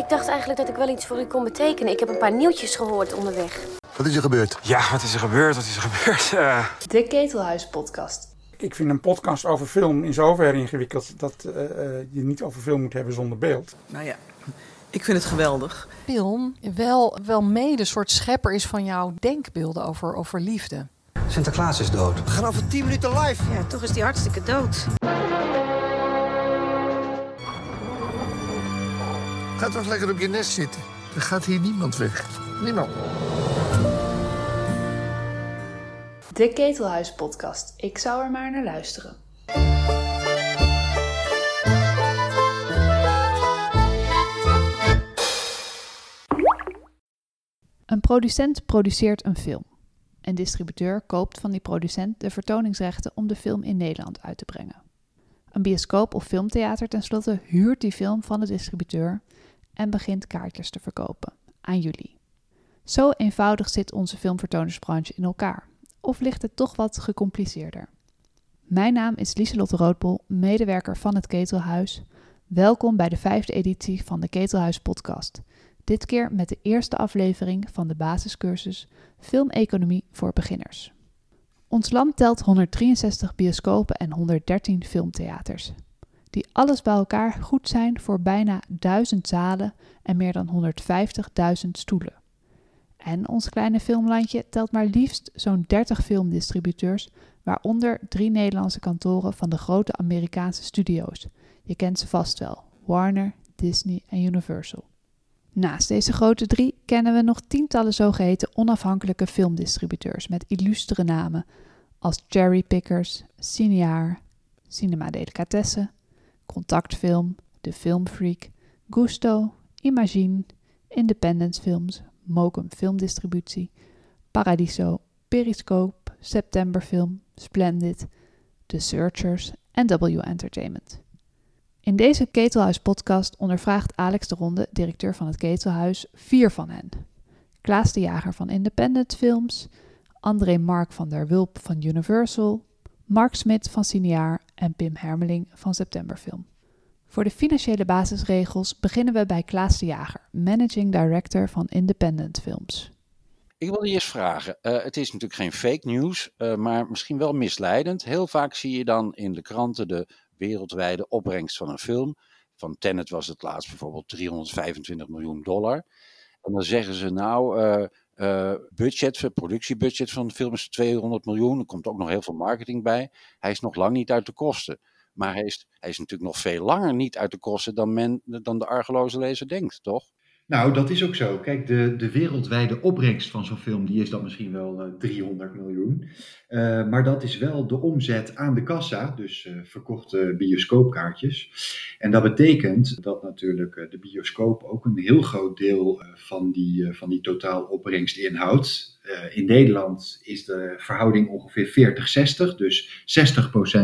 ik dacht eigenlijk dat ik wel iets voor u kon betekenen. Ik heb een paar nieuwtjes gehoord onderweg. Wat is er gebeurd? Ja, wat is er gebeurd? Wat is er gebeurd? Uh... De Ketelhuis podcast. Ik vind een podcast over film in zoverre ingewikkeld dat uh, je niet over film moet hebben zonder beeld. Nou ja, ik vind het geweldig. Film wel, wel mede een soort schepper is van jouw denkbeelden over, over liefde. Sinterklaas is dood. We gaan over 10 minuten live. Ja, toch is die hartstikke dood. Ga toch lekker op je nest zitten. Er gaat hier niemand weg. Niemand. De Ketelhuis podcast. Ik zou er maar naar luisteren. Een producent produceert een film. Een distributeur koopt van die producent de vertoningsrechten om de film in Nederland uit te brengen. Een bioscoop of filmtheater tenslotte huurt die film van de distributeur en begint kaartjes te verkopen aan jullie. Zo eenvoudig zit onze filmvertonersbranche in elkaar. Of ligt het toch wat gecompliceerder? Mijn naam is Lieselotte Roodbol, medewerker van het Ketelhuis. Welkom bij de vijfde editie van de Ketelhuis podcast. Dit keer met de eerste aflevering van de basiscursus Filmeconomie voor beginners. Ons land telt 163 bioscopen en 113 filmtheaters, die alles bij elkaar goed zijn voor bijna 1000 zalen en meer dan 150.000 stoelen. En ons kleine filmlandje telt maar liefst zo'n 30 filmdistributeurs, waaronder drie Nederlandse kantoren van de grote Amerikaanse studio's. Je kent ze vast wel: Warner, Disney en Universal. Naast deze grote drie kennen we nog tientallen zogeheten onafhankelijke filmdistributeurs met illustere namen als Cherrypickers, Cinear, Cinema Delicatessen, Contactfilm, De Filmfreak, Gusto, Imagine, Independence Films, Mokum Filmdistributie, Paradiso, Periscope, Septemberfilm, Splendid, The Searchers en W Entertainment. In deze Ketelhuis-podcast ondervraagt Alex de Ronde, directeur van het Ketelhuis, vier van hen. Klaas de Jager van Independent Films, André Mark van der Wulp van Universal, Mark Smit van Cineaar en Pim Hermeling van Septemberfilm. Voor de financiële basisregels beginnen we bij Klaas de Jager, Managing Director van Independent Films. Ik wilde eerst vragen, uh, het is natuurlijk geen fake news, uh, maar misschien wel misleidend. Heel vaak zie je dan in de kranten de wereldwijde opbrengst van een film. Van Tenet was het laatst bijvoorbeeld 325 miljoen dollar. En dan zeggen ze nou, uh, uh, budget, productiebudget van de film is 200 miljoen. Er komt ook nog heel veel marketing bij. Hij is nog lang niet uit de kosten. Maar hij is, hij is natuurlijk nog veel langer niet uit de kosten dan, men, dan de argeloze lezer denkt, toch? Nou, dat is ook zo. Kijk, de, de wereldwijde opbrengst van zo'n film, die is dan misschien wel uh, 300 miljoen. Uh, maar dat is wel de omzet aan de kassa, dus uh, verkochte bioscoopkaartjes. En dat betekent dat natuurlijk de bioscoop ook een heel groot deel van, die, van die totaal opbrengst inhoudt. in Nederland is de verhouding ongeveer 40-60, dus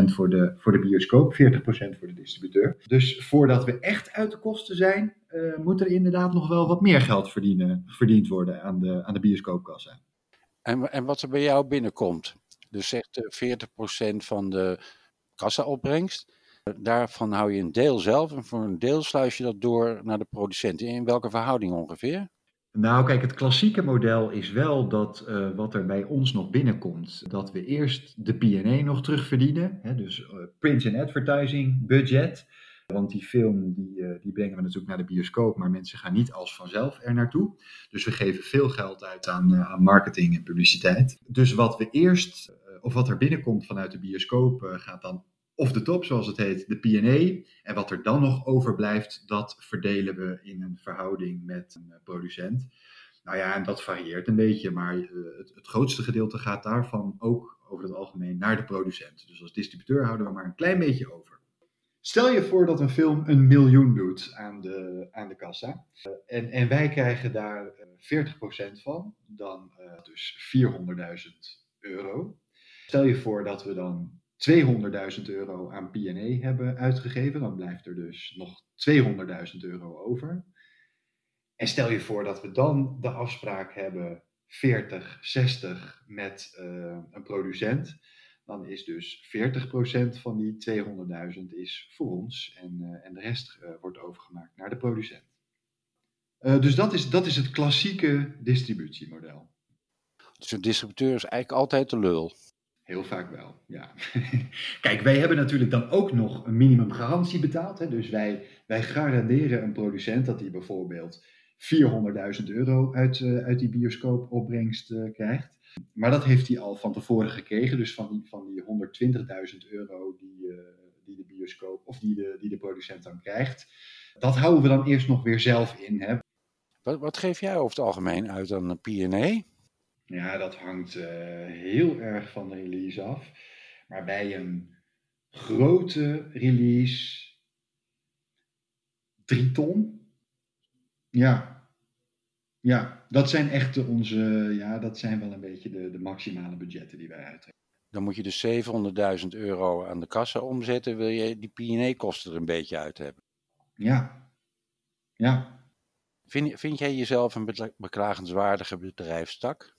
60% voor de, voor de bioscoop, 40% voor de distributeur. Dus voordat we echt uit de kosten zijn, uh, moet er inderdaad nog wel wat meer geld verdienen, verdiend worden aan de, aan de bioscoopkassa. En, en wat er bij jou binnenkomt, dus zegt 40% van de kassaopbrengst, daarvan hou je een deel zelf en voor een deel sluis je dat door naar de producent. In welke verhouding ongeveer? Nou, kijk, het klassieke model is wel dat uh, wat er bij ons nog binnenkomt, dat we eerst de P&A nog terugverdienen, hè, dus uh, print and advertising budget. Want die film die, uh, die brengen we natuurlijk naar de bioscoop, maar mensen gaan niet als vanzelf er naartoe. Dus we geven veel geld uit aan, aan marketing en publiciteit. Dus wat we eerst, of wat er binnenkomt vanuit de bioscoop, gaat dan off the top, zoals het heet, de P&A. En wat er dan nog overblijft, dat verdelen we in een verhouding met een producent. Nou ja, en dat varieert een beetje, maar het, het grootste gedeelte gaat daarvan ook over het algemeen naar de producent. Dus als distributeur houden we maar een klein beetje over. Stel je voor dat een film een miljoen doet aan de, aan de kassa. Uh, en, en wij krijgen daar uh, 40% van, dan dus 400.000 euro. Stel je voor dat we dan 200.000 euro aan P&A hebben uitgegeven, dan blijft er dus nog 200.000 euro over. En stel je voor dat we dan de afspraak hebben 40, 60 met een producent dan is dus 40% van die 200.000 is voor ons en, uh, en de rest uh, wordt overgemaakt naar de producent. Dus dat is, dat is het klassieke distributiemodel. Dus een distributeur is eigenlijk altijd de lul. Heel vaak wel, ja. Kijk, wij hebben natuurlijk dan ook nog een minimumgarantie betaald. Hè? Dus wij, wij garanderen een producent dat hij bijvoorbeeld 400.000 euro uit, uh, uit die bioscoopopbrengst uh, krijgt. Maar dat heeft hij al van tevoren gekregen. Dus van die, van die 120.000 euro die, uh, die de bioscoop of die de, die de producent dan krijgt. Dat houden we dan eerst nog weer zelf in. Hè? Wat, wat geef jij over het algemeen uit aan een P&A? Ja, dat hangt uh, heel erg van de release af. Maar bij een grote release, drie ton. Ja. Ja, dat zijn echt onze, ja, dat zijn wel een beetje de, de maximale budgetten die wij uittrekken. Dan moet je dus 700.000 euro aan de kassa omzetten, wil je die P&A-kosten er een beetje uit hebben. Ja. Ja. Vind, vind jij jezelf een beklagenswaardige bedrijfstak?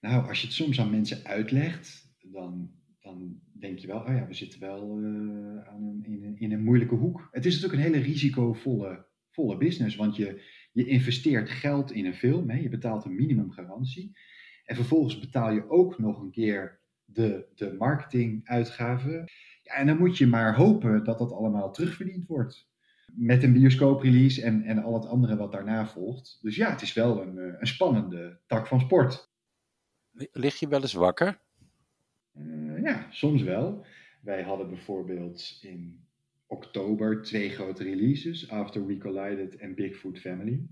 Nou, als je het soms aan mensen uitlegt, dan, dan denk je wel, oh ja, we zitten wel uh, aan een, in, een, moeilijke hoek. Het is natuurlijk een hele risicovolle volle business, want je, je investeert geld in een film, hè, je betaalt een minimumgarantie. En vervolgens betaal je ook nog een keer de, de marketinguitgaven. Ja, en dan moet je maar hopen dat dat allemaal terugverdiend wordt. Met een bioscooprelease en, en al het andere wat daarna volgt. Dus ja, het is wel een, een spannende tak van sport. Lig je wel eens wakker? Uh, ja, soms wel. Wij hadden bijvoorbeeld in oktober twee grote releases, After We Collided en Bigfoot Family.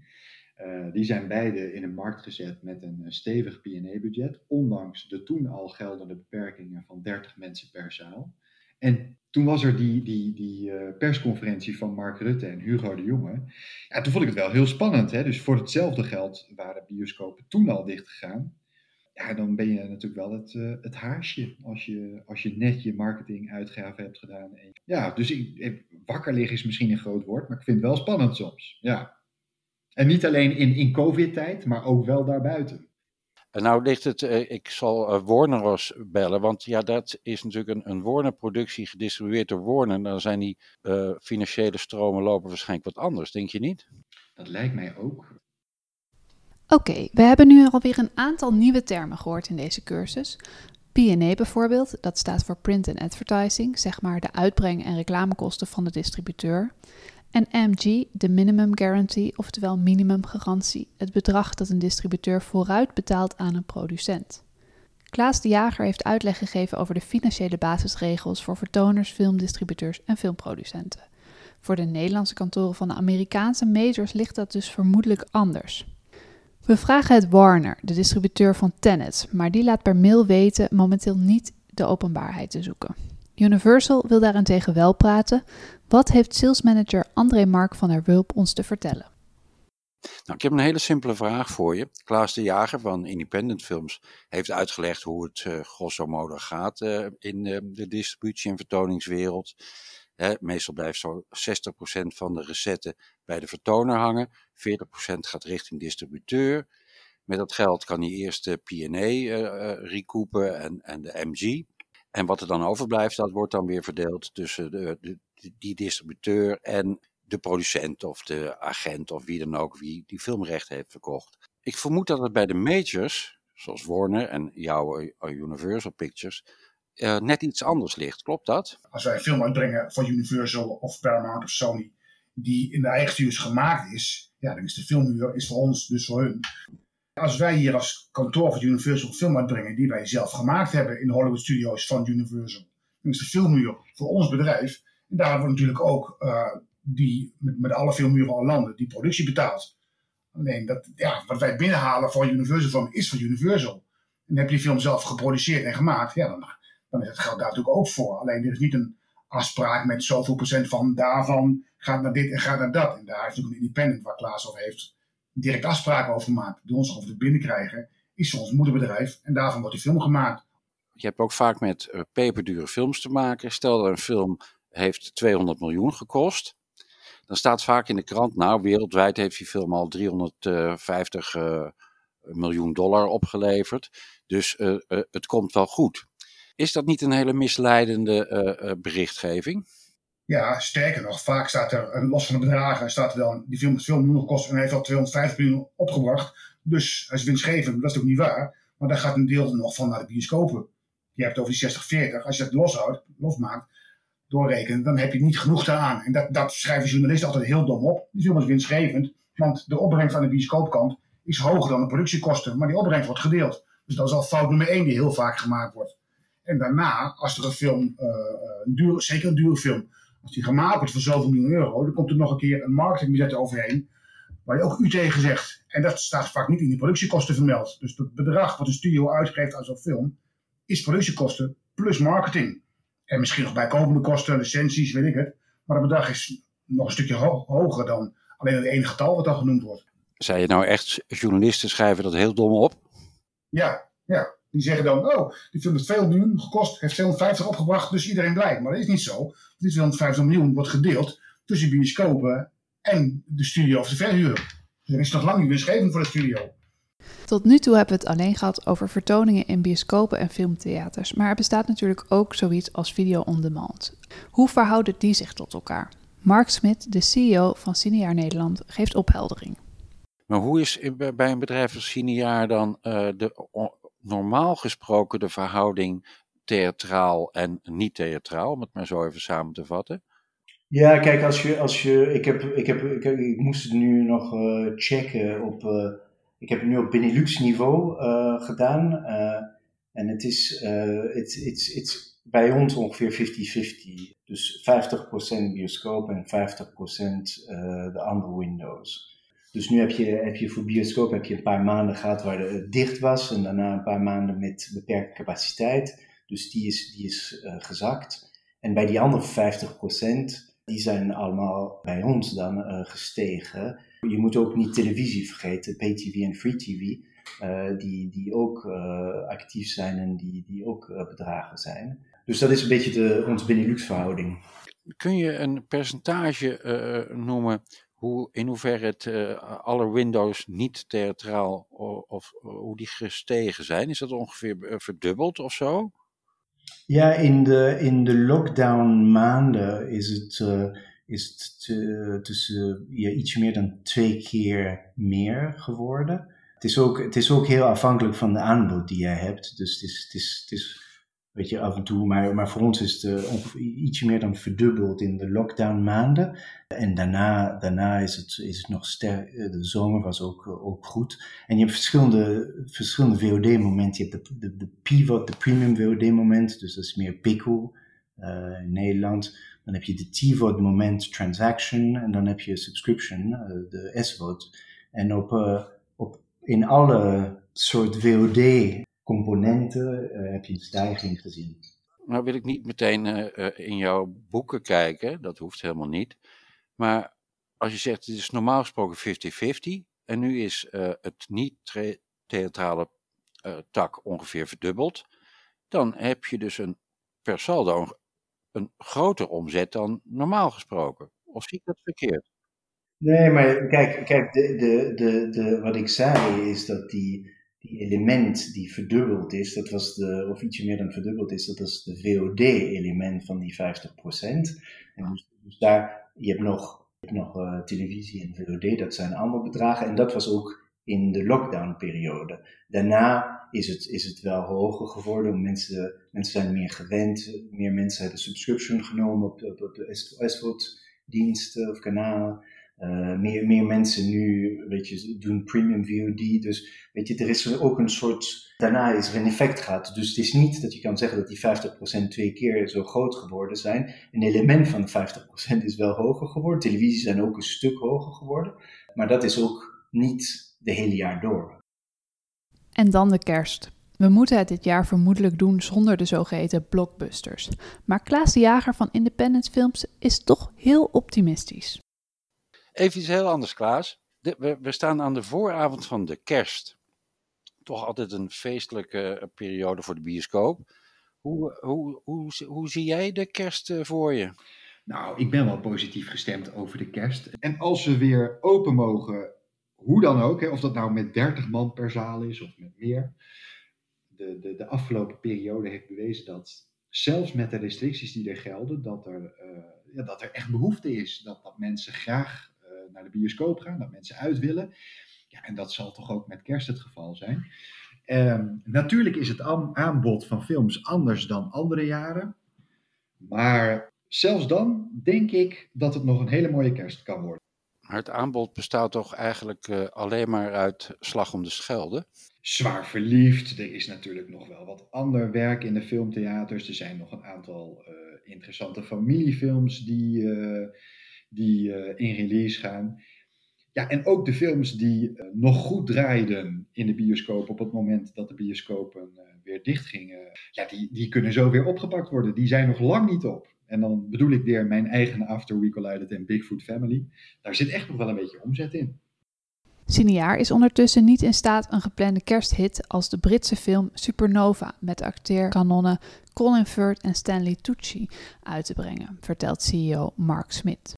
Uh, die zijn beide in de markt gezet met een stevig P&A-budget, ondanks de toen al geldende beperkingen van 30 mensen per zaal. En toen was er die, die, die persconferentie van Mark Rutte en Hugo de Jonge. Ja, toen vond ik het wel heel spannend. Hè? Dus voor hetzelfde geld waren bioscopen toen al dicht gegaan ja, dan ben je natuurlijk wel het, uh, het haasje als je, als je net je marketinguitgaven hebt gedaan. En, ja, dus ik, wakker liggen is misschien een groot woord, maar ik vind het wel spannend soms. Ja. En niet alleen in, in COVID-tijd, maar ook wel daarbuiten. En nou ligt het, uh, ik zal uh, Warner bellen, want ja, dat is natuurlijk een, een Warner-productie gedistribueerd door Warner. Dan zijn die financiële stromen lopen waarschijnlijk wat anders, denk je niet? Dat lijkt mij ook. Oké, we hebben nu alweer een aantal nieuwe termen gehoord in deze cursus. P&A bijvoorbeeld, dat staat voor Print and Advertising, zeg maar de uitbreng- en reclamekosten van de distributeur. En MG, de Minimum Guarantee, oftewel minimumgarantie, het bedrag dat een distributeur vooruit betaalt aan een producent. Klaas de Jager heeft uitleg gegeven over de financiële basisregels voor vertoners, filmdistributeurs en filmproducenten. Voor de Nederlandse kantoren van de Amerikaanse majors ligt dat dus vermoedelijk anders. We vragen het Warner, de distributeur van Tenet, maar die laat per mail weten momenteel niet de openbaarheid te zoeken. Universal wil daarentegen wel praten. Wat heeft salesmanager André Mark van der Wulp ons te vertellen? Nou, ik heb een hele simpele vraag voor je. Klaas de Jager van Independent Films heeft uitgelegd hoe het uh, grosso modo gaat uh, in uh, de distributie- en vertoningswereld. Meestal blijft zo 60% van de recetten bij de vertoner hangen. 40% gaat richting distributeur. Met dat geld kan hij eerst de P&A uh, uh, recoupen en, en de MG. En wat er dan overblijft, dat wordt dan weer verdeeld tussen de, die distributeur en de producent of de agent of wie dan ook, wie die filmrechten heeft verkocht. Ik vermoed dat het bij de majors, zoals Warner en jouw Universal Pictures, uh, net iets anders ligt. Klopt dat? Als wij een film uitbrengen van Universal of Paramount of Sony, die in de eigen studios gemaakt is, ja, dan is de filmhuur is voor ons dus voor hun. Als wij hier als kantoor van Universal een film uitbrengen die wij zelf gemaakt hebben in de Hollywood Studios van Universal, dan is de filmhuur voor ons bedrijf. En daar wordt natuurlijk ook uh, die, met, met alle filmhuren al landen, die productie betaald. Alleen dat, ja, wat wij binnenhalen voor Universal film is voor Universal. En heb je die film zelf geproduceerd en gemaakt, ja, dan dan is het geld daar natuurlijk ook voor. Alleen er is niet een afspraak met zoveel procent van daarvan gaat naar dit en gaat naar dat. En daar heeft natuurlijk een independent waar Klaas over heeft direct afspraken over gemaakt. Die ons over het binnenkrijgen is ons moederbedrijf en daarvan wordt die film gemaakt. Je hebt ook vaak met uh, peperdure films te maken. Stel dat een film heeft 200 miljoen gekost. Dan staat vaak in de krant, nou wereldwijd heeft die film al 350 uh, miljoen dollar opgeleverd. Dus uh, het komt wel goed. Is dat niet een hele misleidende uh, berichtgeving? Ja, sterker nog, vaak staat er, eh, los van de bedragen, staat er die film heeft veel miljoen gekost en heeft al 250 miljoen opgebracht. Dus hij is winstgevend, dat is ook niet waar. Maar daar gaat een deel nog van naar de bioscopen. Je hebt over die 60-40, als je dat loshoudt, losmaakt, doorrekenen, dan heb je niet genoeg daaraan. En dat, dat schrijven journalisten altijd heel dom op. Die film is winstgevend, want de opbrengst aan de bioscoopkant is hoger dan de productiekosten. Maar die opbrengst wordt gedeeld. Dus dat is al fout nummer één die heel vaak gemaakt wordt. En daarna, als er een film, uh, een duur, zeker een dure film, als die gemaakt wordt voor zoveel miljoen euro, dan komt er nog een keer een marketingbudget overheen, waar je ook u tegen zegt. En dat staat vaak niet in die productiekosten vermeld. Dus het bedrag wat een studio uitgeeft aan zo'n film, is productiekosten plus marketing. En misschien nog bijkomende kosten, licenties, weet ik het. Maar het bedrag is nog een stukje hoger dan alleen het ene getal wat dan genoemd wordt. Zei je nou echt, journalisten schrijven dat heel dom op? Ja, ja. Die zeggen dan, oh, die film heeft veel miljoen gekost, heeft 250 opgebracht, dus iedereen blij. Maar dat is niet zo. Die 250 miljoen wordt gedeeld tussen bioscopen en de studio of de verhuur. Er is nog lang niet winstgevend voor de studio. Tot nu toe hebben we het alleen gehad over vertoningen in bioscopen en filmtheaters, maar er bestaat natuurlijk ook zoiets als video on demand. Hoe verhouden die zich tot elkaar? Mark Smit, de CEO van Cinejaar Nederland, geeft opheldering. Maar hoe is bij een bedrijf als Cinejaar dan uh, de, normaal gesproken de verhouding theatraal en niet theatraal, om het maar zo even samen te vatten? Ja, kijk, als je, als je ik, heb, ik, heb, ik, ik moest het nu nog uh, checken op, uh, ik heb het nu op Benelux niveau uh, gedaan. en het is, it's, it's, it's bij ons ongeveer 50-50. Dus 50% bioscoop en 50% de andere windows. Dus nu heb je, heb je voor bioscoop heb je een paar maanden gehad waar het dicht was en daarna een paar maanden met beperkte capaciteit. Dus die is, die is uh, gezakt. En bij die andere 50%, die zijn allemaal bij ons dan uh, gestegen. Je moet ook niet televisie vergeten, pay TV en free TV, uh, die, die ook actief zijn en die, die ook bedragen zijn. Dus dat is een beetje de, onze Benelux verhouding. Kun je een percentage noemen hoe, in hoeverre het, uh, alle Windows niet theatraal of, of hoe die gestegen zijn. Is dat ongeveer eh, verdubbeld of zo? Ja, in de, in de lockdown maanden is het, is het tussen ja, iets meer dan twee keer meer geworden. Het is, ook, het is ook heel afhankelijk van de aanbod die jij hebt. Dus het is, het is, het is weet je, af en toe. Maar, maar voor ons is het uh, ietsje meer dan verdubbeld in de lockdown maanden. En daarna, daarna is, het, is het nog sterk. Eh, de zomer was ook, eh, ook goed. En je hebt verschillende, verschillende VOD-momenten. Je hebt de, de, de pivot, de premium VOD-moment. Dus dat is meer uh, in Nederland. Dan heb je de T-VOD-moment transaction. En dan heb je subscription, de S-VOD. En op, op, in alle soort VOD componenten uh, heb je een stijging gezien. Nou wil ik niet meteen uh, in jouw boeken kijken, dat hoeft helemaal niet. Maar als je zegt, het is normaal gesproken 50-50 en nu is het niet-theatrale tak ongeveer verdubbeld, dan heb je dus een per saldo een, grotere omzet dan normaal gesproken. Of zie ik dat verkeerd? Nee, maar kijk, kijk de, de, de, de, wat ik zei is dat die, element die verdubbeld is, dat was de, of ietsje meer dan verdubbeld is, dat is de VOD-element van die 50%. En dus, dus, daar, je hebt nog, je nog uh, televisie en VOD, dat zijn andere bedragen. En dat was ook in de lockdown-periode. Daarna is het, is het wel hoger geworden. Mensen, mensen zijn meer gewend. Meer mensen hebben subscription genomen op, op, op de SVOD-diensten of kanalen. Uh, meer, meer mensen nu, weet je, doen premium VOD. Dus, weet je, er is ook een soort, daarna is er een effect gehad. Dus het is niet dat je kan zeggen dat die 50% twee keer zo groot geworden zijn. Een element van de 50% is wel hoger geworden. Televisie zijn ook een stuk hoger geworden. Maar dat is ook niet de hele jaar door. En dan de kerst. We moeten het dit jaar vermoedelijk doen zonder de zogeheten blockbusters. Maar Klaas de Jager van Independence Films is toch heel optimistisch. Even iets heel anders, Klaas. we, we, staan aan de vooravond van de kerst. Toch altijd een feestelijke eh, periode voor de bioscoop. Hoe, hoe, hoe, hoe zie jij de kerst eh, voor je? Nou, ik ben wel positief gestemd over de kerst. En als we weer open mogen, hoe dan ook, hè, of dat nou met 30 man per zaal is of met meer. De, de, de afgelopen periode heeft bewezen dat zelfs met de restricties die er gelden, dat er uh, ja, dat er echt behoefte is. Dat, dat mensen graag naar de bioscoop gaan, dat mensen uit willen. Ja, en dat zal toch ook met kerst het geval zijn. Ehm, natuurlijk is het aanbod van films anders dan andere jaren. Maar zelfs dan denk ik dat het nog een hele mooie kerst kan worden. Maar het aanbod bestaat toch eigenlijk uh, alleen maar uit Slag om de Schelde? Zwaar verliefd. Er is natuurlijk nog wel wat ander werk in de filmtheaters. Er zijn nog een aantal uh, interessante familiefilms die, uh, die in release gaan. Ja, en ook de films die nog goed draaiden in de bioscoop op het moment dat de bioscopen weer dichtgingen. Ja, die, die kunnen zo weer opgepakt worden. Die zijn nog lang niet op. En dan bedoel ik weer mijn eigen After We Collided en Bigfoot Family. Daar zit echt nog wel een beetje omzet in. Cineaar is ondertussen niet in staat een geplande kersthit als de Britse film Supernova met acteerkanonnen Colin Firth en Stanley Tucci uit te brengen, vertelt CEO Mark Smith.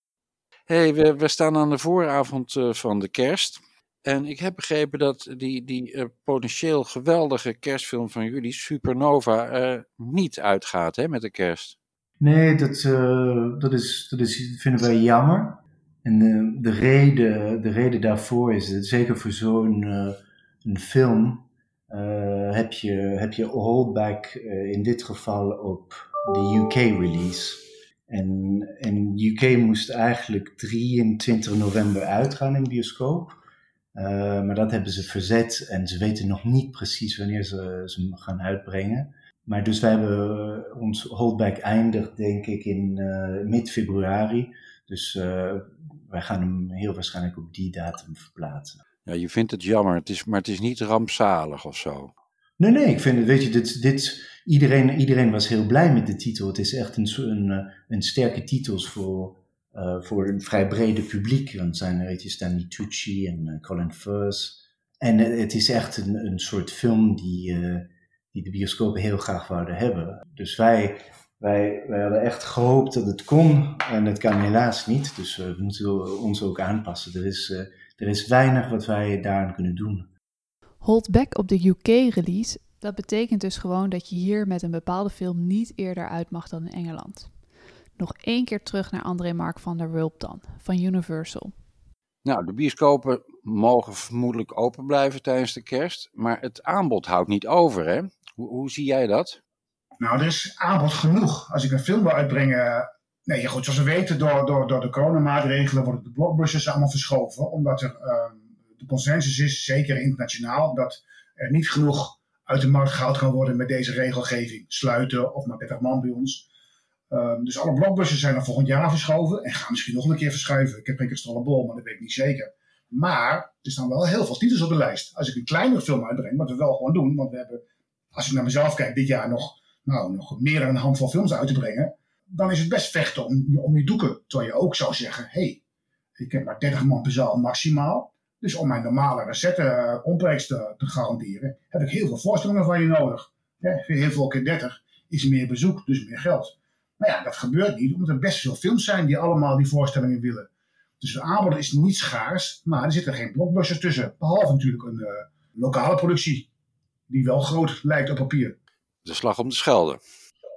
Hey, we, we staan aan de vooravond uh, van de kerst. En ik heb begrepen dat die, die uh, potentieel geweldige kerstfilm van jullie, Supernova, niet uitgaat hè, met de kerst. Nee, dat, uh, dat, is, dat is, vinden wij jammer. En de, de, reden, de reden daarvoor is, dat zeker voor zo'n een film, heb, je, heb je holdback in dit geval op de UK-release. En, en UK moest eigenlijk 23 november uitgaan in bioscoop. maar dat hebben ze verzet en ze weten nog niet precies wanneer ze ze gaan uitbrengen. Maar dus wij hebben ons holdback eindigt denk ik in uh, mid-februari. Dus wij gaan hem heel waarschijnlijk op die datum verplaatsen. Ja, je vindt het jammer, het is, maar het is niet rampzalig of zo. Nee, nee, ik vind weet je, dit, dit, iedereen, iedereen was heel blij met de titel. Het is echt een, een, eh, een sterke titel voor, uh, voor een vrij brede publiek. Want zijn, weet je, Stanley Tucci en uh, Colin Firth. En het is echt een, een soort film die die de bioscopen heel graag wouden hebben. Dus wij, wij, wij hadden echt gehoopt dat het kon en het kan helaas niet. Dus we moeten ons ook aanpassen. Er is, er is weinig wat wij daaraan kunnen doen. Hold back op de UK-release, dat betekent dus gewoon dat je hier met een bepaalde film niet eerder uit mag dan in Engeland. Nog één keer terug naar André Mark van der Wulp dan, van Universal. Nou, de bioscopen mogen vermoedelijk open blijven tijdens de kerst, maar het aanbod houdt niet over, hè? Hoe, hoe zie jij dat? Nou, er is aanbod genoeg. Als ik een film wil uitbrengen. Nee, goed, zoals we weten, door, door, door de coronamaatregelen worden de blockbusters allemaal verschoven. Omdat er uh, de consensus is, zeker internationaal, dat er niet genoeg uit de markt gehaald kan worden met deze regelgeving. Sluiten of maar 30 man bij ons. Um, dus alle blockbusters zijn er volgend jaar verschoven en gaan misschien nog een keer verschuiven. Ik heb geen kristallenbol, maar dat weet ik niet zeker. Maar er staan wel heel veel titels op de lijst. Als ik een kleinere film uitbreng, wat we wel gewoon doen, want we hebben als ik naar mezelf kijk, dit jaar nog, nou, nog meer dan een handvol films uit te brengen, dan is het best vechten om, om je doeken. Terwijl je ook zou zeggen, hé, hey, ik heb maar 30 man per zaal maximaal. Dus om mijn normale recette uh, te, te, garanderen, heb ik heel veel voorstellingen van je nodig. Ja, heel veel keer 30 is meer bezoek, dus meer geld. Maar ja, dat gebeurt niet, omdat er best veel films zijn die allemaal die voorstellingen willen. Dus de aanbod is niet schaars, maar er zitten geen blockbusters tussen. Behalve natuurlijk een uh, lokale productie die wel groot lijkt op papier. De slag om de Schelde.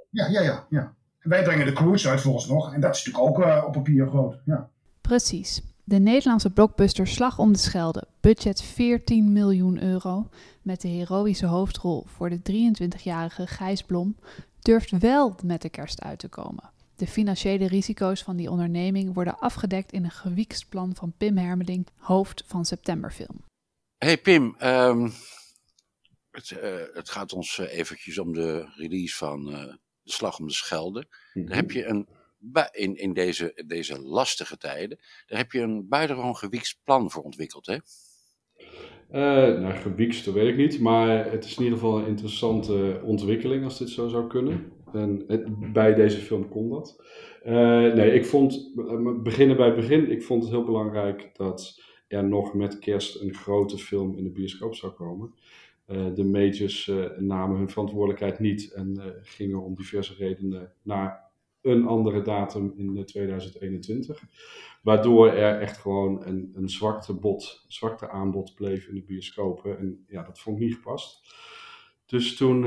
Ja, ja, ja. ja. En wij brengen de Cruise uit volgens nog. En dat is natuurlijk ook uh, op papier groot. Ja. Precies. De Nederlandse blockbuster Slag om de Schelde, budget 14 miljoen euro, met de heroïsche hoofdrol voor de 23-jarige Gijs Blom, durft wel met de kerst uit te komen. De financiële risico's van die onderneming worden afgedekt in een gewiekst plan van Pim Hermeling, hoofd van Septemberfilm. Hey Pim, um, het, uh, het, gaat ons uh, eventjes om de release van uh, De Slag om de Schelde. Mm -hmm. Daar heb je een, in, in deze, deze lastige tijden, daar heb je een buitengewoon gewiekst plan voor ontwikkeld, hè? nou, gewiekst, dat weet ik niet. Maar het is in ieder geval een interessante ontwikkeling als dit zo zou kunnen. En het, bij deze film kon dat. nee, ik vond, beginnen bij het begin, ik vond het heel belangrijk dat er nog met kerst een grote film in de bioscoop zou komen. Uh, de majors uh, namen hun verantwoordelijkheid niet en uh, gingen om diverse redenen naar een andere datum in 2021. Waardoor er echt gewoon een, een zwakte, bot, aanbod bleef in de bioscopen. En ja, dat vond ik niet gepast. Dus toen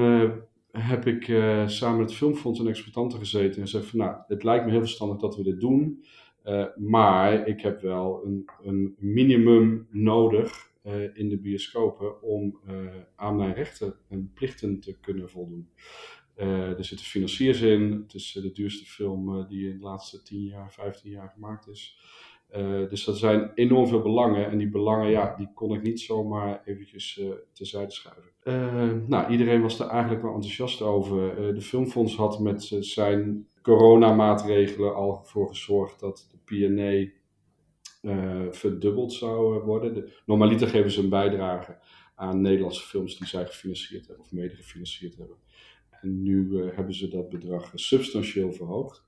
heb ik uh, samen met Filmfonds en exploitanten gezeten en zei van nou, het lijkt me heel verstandig dat we dit doen, maar ik heb wel een, een minimum nodig in de bioscopen om aan mijn rechten en plichten te kunnen voldoen. Er zitten financiers in, het is de duurste film die in de laatste 10 jaar, 15 jaar gemaakt is. Uh, dus dat zijn enorm veel belangen. En die belangen, ja, die kon ik niet zomaar eventjes uh, terzijde schuiven. Uh, nou, iedereen was er eigenlijk wel enthousiast over. de Filmfonds had met zijn coronamaatregelen al voor gezorgd dat de P&A verdubbeld zou worden. De, normaliter geven ze een bijdrage aan Nederlandse films die zij gefinancierd hebben of mede gefinancierd hebben. En nu hebben ze dat bedrag substantieel verhoogd.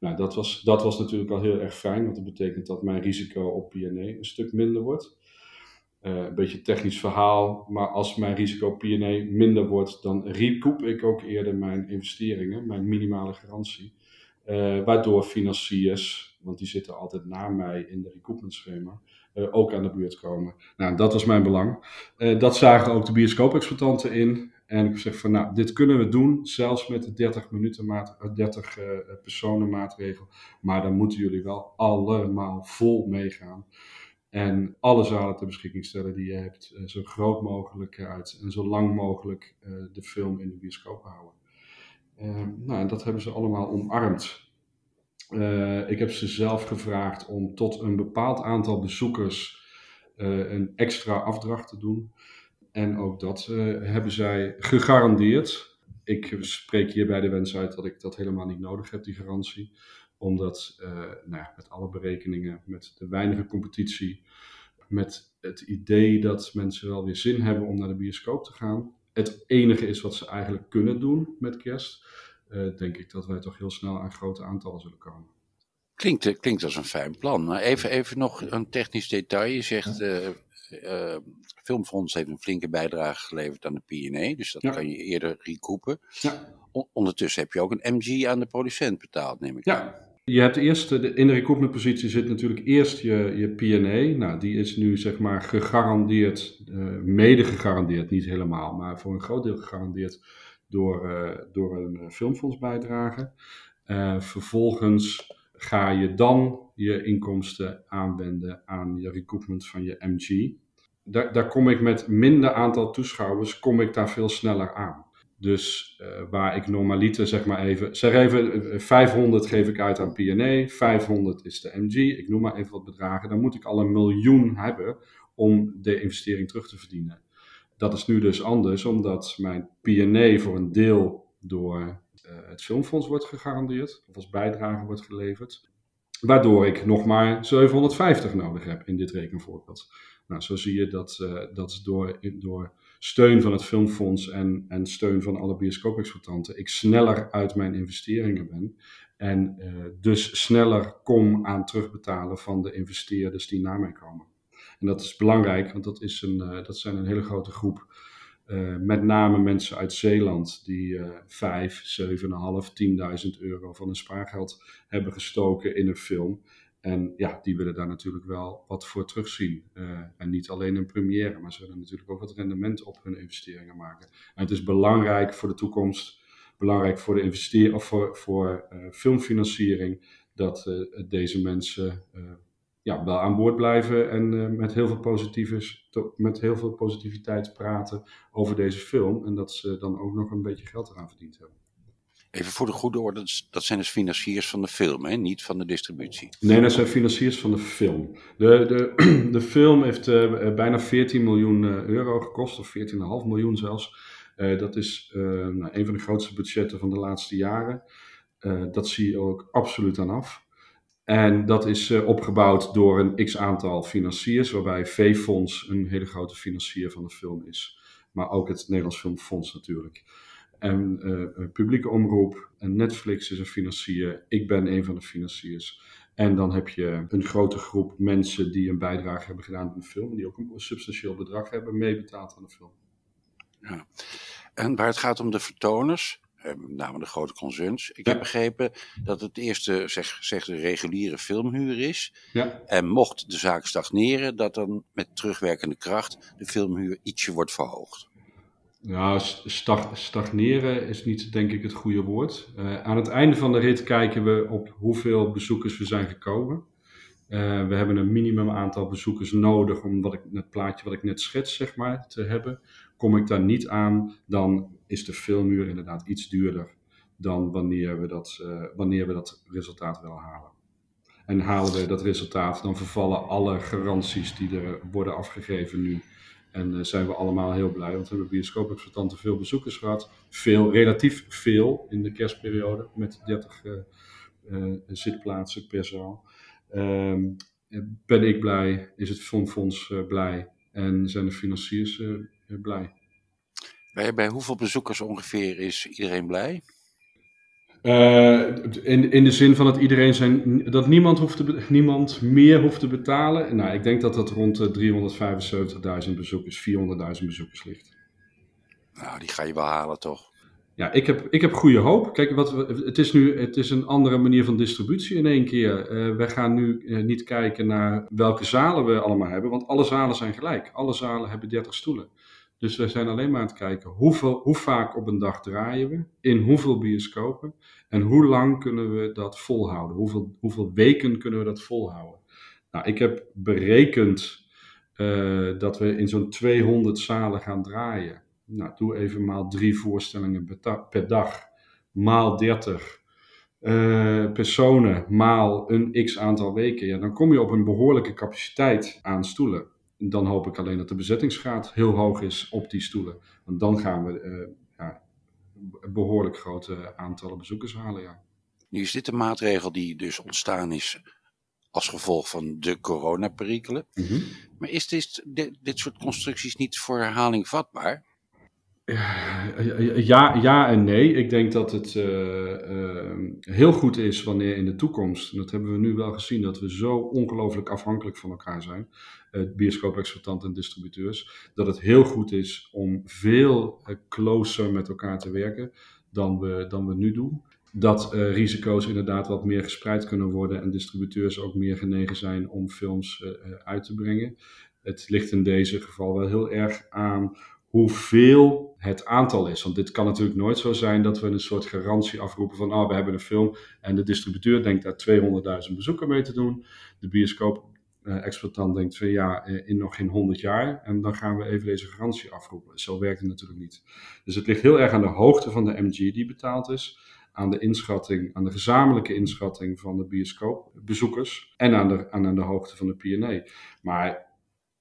Nou, dat was, dat was natuurlijk al heel erg fijn, want dat betekent dat mijn risico op P&A een stuk minder wordt. Uh, een beetje technisch verhaal, maar als mijn risico P&A minder wordt, dan recoup ik ook eerder mijn investeringen, mijn minimale garantie. Uh, waardoor financiers, want die zitten altijd na mij in de recoupment schema, ook aan de buurt komen. Nou, dat was mijn belang. dat zagen ook de bioscoop-exploitanten in. En ik zeg van, nou, dit kunnen we doen, zelfs met de 30, minuten maat, 30 uh, personen maatregel. Maar dan moeten jullie wel allemaal vol meegaan. En alle zalen ter beschikking stellen die je hebt, uh, zo groot mogelijk uit en zo lang mogelijk de film in de bioscoop houden. nou, en dat hebben ze allemaal omarmd. Ik heb ze zelf gevraagd om tot een bepaald aantal bezoekers een extra afdracht te doen. En ook dat uh, hebben zij gegarandeerd. Ik spreek hierbij de wens uit dat ik dat helemaal niet nodig heb, die garantie. Omdat uh, nou ja, met alle berekeningen, met de weinige competitie, met het idee dat mensen wel weer zin hebben om naar de bioscoop te gaan. Het enige is wat ze eigenlijk kunnen doen met kerst. Uh, denk ik dat wij toch heel snel aan grote aantallen zullen komen. Klinkt, klinkt als een fijn plan. Maar even, even nog een technisch detail. Je zegt, uh, Filmfonds heeft een flinke bijdrage geleverd aan de P&A, dus dat ja. kan je eerder recoupen. Ja. ondertussen heb je ook een MG aan de producent betaald, neem ik ja. aan. Je hebt eerst, de, in de recoupment positie zit natuurlijk eerst je, je P&A. Nou, die is nu zeg maar gegarandeerd, uh, mede gegarandeerd, niet helemaal, maar voor een groot deel gegarandeerd door, uh, door een filmfondsbijdrage. Uh, vervolgens ga je dan je inkomsten aanwenden aan je recoupment van je MG. Daar, daar kom ik met minder aantal toeschouwers, kom ik daar veel sneller aan. Dus uh, waar ik normaliter zeg maar even, zeg even 500 geef ik uit aan P&A, 500 is de MG, ik noem maar even wat bedragen, dan moet ik al een miljoen hebben om de investering terug te verdienen. Dat is nu dus anders, omdat mijn P&A voor een deel door het filmfonds wordt gegarandeerd, of als bijdrage wordt geleverd. Waardoor ik nog maar 750 nodig heb in dit rekenvoorbeeld. Nou, zo zie je dat, uh, dat door, door steun van het filmfonds en, en steun van alle bioscoopexploitanten ik sneller uit mijn investeringen ben. En uh, dus sneller kom aan terugbetalen van de investeerders die naar mij komen. En dat is belangrijk, want dat, is een, dat zijn een hele grote groep uh, met name mensen uit Zeeland die uh, 5, 7,5, 10.000 euro van hun spaargeld hebben gestoken in een film. En ja, die willen daar natuurlijk wel wat voor terugzien. Uh, en niet alleen een première, maar ze willen natuurlijk ook wat rendement op hun investeringen maken. En het is belangrijk voor de toekomst, belangrijk voor de investering of voor, voor uh, filmfinanciering, dat deze mensen ja, wel aan boord blijven en met, heel veel met heel veel positiviteit praten over deze film. En dat ze dan ook nog een beetje geld eraan verdiend hebben. Even voor de goede orde, dat zijn dus financiers van de film, hè? niet van de distributie. Nee, dat zijn financiers van de film. De, de, de film heeft uh, bijna 14 miljoen euro gekost, of 14,5 miljoen zelfs. Uh, dat is uh, nou, een van de grootste budgetten van de laatste jaren. dat zie je ook absoluut aan af. En dat is opgebouwd door een x aantal financiers, waarbij V-Fonds een hele grote financier van de film is. Maar ook het Nederlands Filmfonds natuurlijk en uh, publieke omroep. En Netflix is een financier. Ik ben een van de financiers. En dan heb je een grote groep mensen die een bijdrage hebben gedaan aan de film. En die ook een substantieel bedrag hebben meebetaald aan de film. Ja. En waar het gaat om de vertoners, met name de grote concerns. Ik ja. heb begrepen dat het eerste zeg, zeg de reguliere filmhuur is. Ja. En mocht de zaak stagneren, dat dan met terugwerkende kracht de filmhuur ietsje wordt verhoogd. Nou, stag, stagneren is niet denk ik het goede woord. Uh, aan het einde van de rit kijken we op hoeveel bezoekers we zijn gekomen. Uh, we hebben een minimum aantal bezoekers nodig om wat ik, het plaatje wat ik net schets zeg maar, te hebben. Kom ik daar niet aan, dan is de filmuur inderdaad iets duurder dan wanneer we dat, uh, wanneer we dat resultaat wel halen. En halen we dat resultaat, dan vervallen alle garanties die er worden afgegeven nu. En uh, zijn we allemaal heel blij, want we hebben bioscoopexploitanten veel bezoekers gehad. Veel, relatief veel in de kerstperiode, met 30 uh, uh, zitplaatsen per zaal. Um, ben ik blij, is het Fondfonds blij en zijn de financiers blij. Bij, bij hoeveel bezoekers ongeveer is iedereen blij? Uh, in, in de zin van dat iedereen zijn, dat niemand, hoeft te, niemand meer hoeft te betalen. Nou, ik denk dat dat rond de 375.000 bezoekers, 400.000 bezoekers ligt. Nou, die ga je wel halen, toch? Ja, ik heb, ik heb goede hoop. Kijk, wat we, het is nu het is een andere manier van distributie in één keer. Uh, we gaan nu uh, niet kijken naar welke zalen we allemaal hebben, want alle zalen zijn gelijk. Alle zalen hebben 30 stoelen. Dus we zijn alleen maar aan het kijken hoeveel, hoe vaak op een dag draaien we, in hoeveel bioscopen en hoe lang kunnen we dat volhouden. Hoeveel, hoeveel weken kunnen we dat volhouden. Nou, ik heb berekend uh, dat we in zo'n 200 zalen gaan draaien. Nou, doe even maal drie voorstellingen per dag, maal 30 uh, personen, maal een x aantal weken. Ja, dan kom je op een behoorlijke capaciteit aan stoelen dan hoop ik alleen dat de bezettingsgraad heel hoog is op die stoelen. Want dan gaan we uh, ja, behoorlijk grote aantallen bezoekers halen. Ja. Nu is dit een maatregel die dus ontstaan is als gevolg van de coronaperikelen. Mm -hmm. Maar is dit, dit, dit soort constructies niet voor herhaling vatbaar? Ja, ja en nee. Ik denk dat het uh, uh, heel goed is wanneer in de toekomst, en dat hebben we nu wel gezien, dat we zo ongelooflijk afhankelijk van elkaar zijn, uh, bioscoop-exploitanten en distributeurs, dat het heel goed is om veel closer met elkaar te werken dan we, dan we nu doen. Dat risico's inderdaad wat meer gespreid kunnen worden en distributeurs ook meer genegen zijn om films uit te brengen. Het ligt in deze geval wel heel erg aan hoeveel het aantal is. Want dit kan natuurlijk nooit zo zijn dat we een soort garantie afroepen van oh, we hebben een film en de distributeur denkt daar 200.000 bezoekers mee te doen. De bioscoop-exploitant denkt van ja, eh, in nog geen 100 jaar en dan gaan we even deze garantie afroepen. Zo werkt het natuurlijk niet. Dus het ligt heel erg aan de hoogte van de MG die betaald is aan de inschatting, aan de gezamenlijke inschatting van de bioscoopbezoekers en aan de, aan de hoogte van de P&A. Maar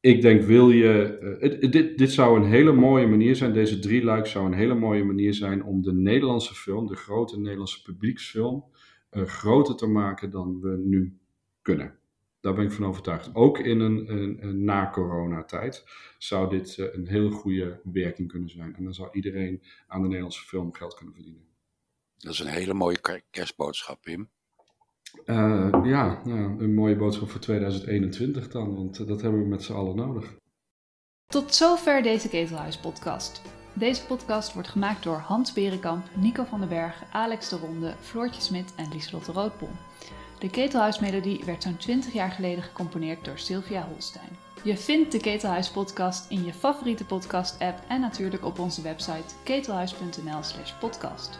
ik denk, wil je. Uh, dit, dit zou een hele mooie manier zijn. Deze drie luik zou een hele mooie manier zijn om de Nederlandse film, de grote Nederlandse publieksfilm, uh, groter te maken dan we nu kunnen. Daar ben ik van overtuigd. Ook in een, een, een na-corona-tijd zou dit uh, een heel goede werking kunnen zijn. En dan zou iedereen aan de Nederlandse film geld kunnen verdienen. Dat is een hele mooie kerstboodschap, Pim. Uh, ja, ja, een mooie boodschap voor 2021 dan, want dat hebben we met z'n allen nodig. Tot zover deze Ketelhuis-podcast. Deze podcast wordt gemaakt door Hans Berenkamp, Nico van den Berg, Alex de Ronde, Floortje Smit en Lieselotte Roodbom. De Ketelhuismelodie werd zo'n 20 jaar geleden gecomponeerd door Sylvia Holstein. Je vindt de Ketelhuis-podcast in je favoriete podcast-app en natuurlijk op onze website ketelhuis.nl/podcast.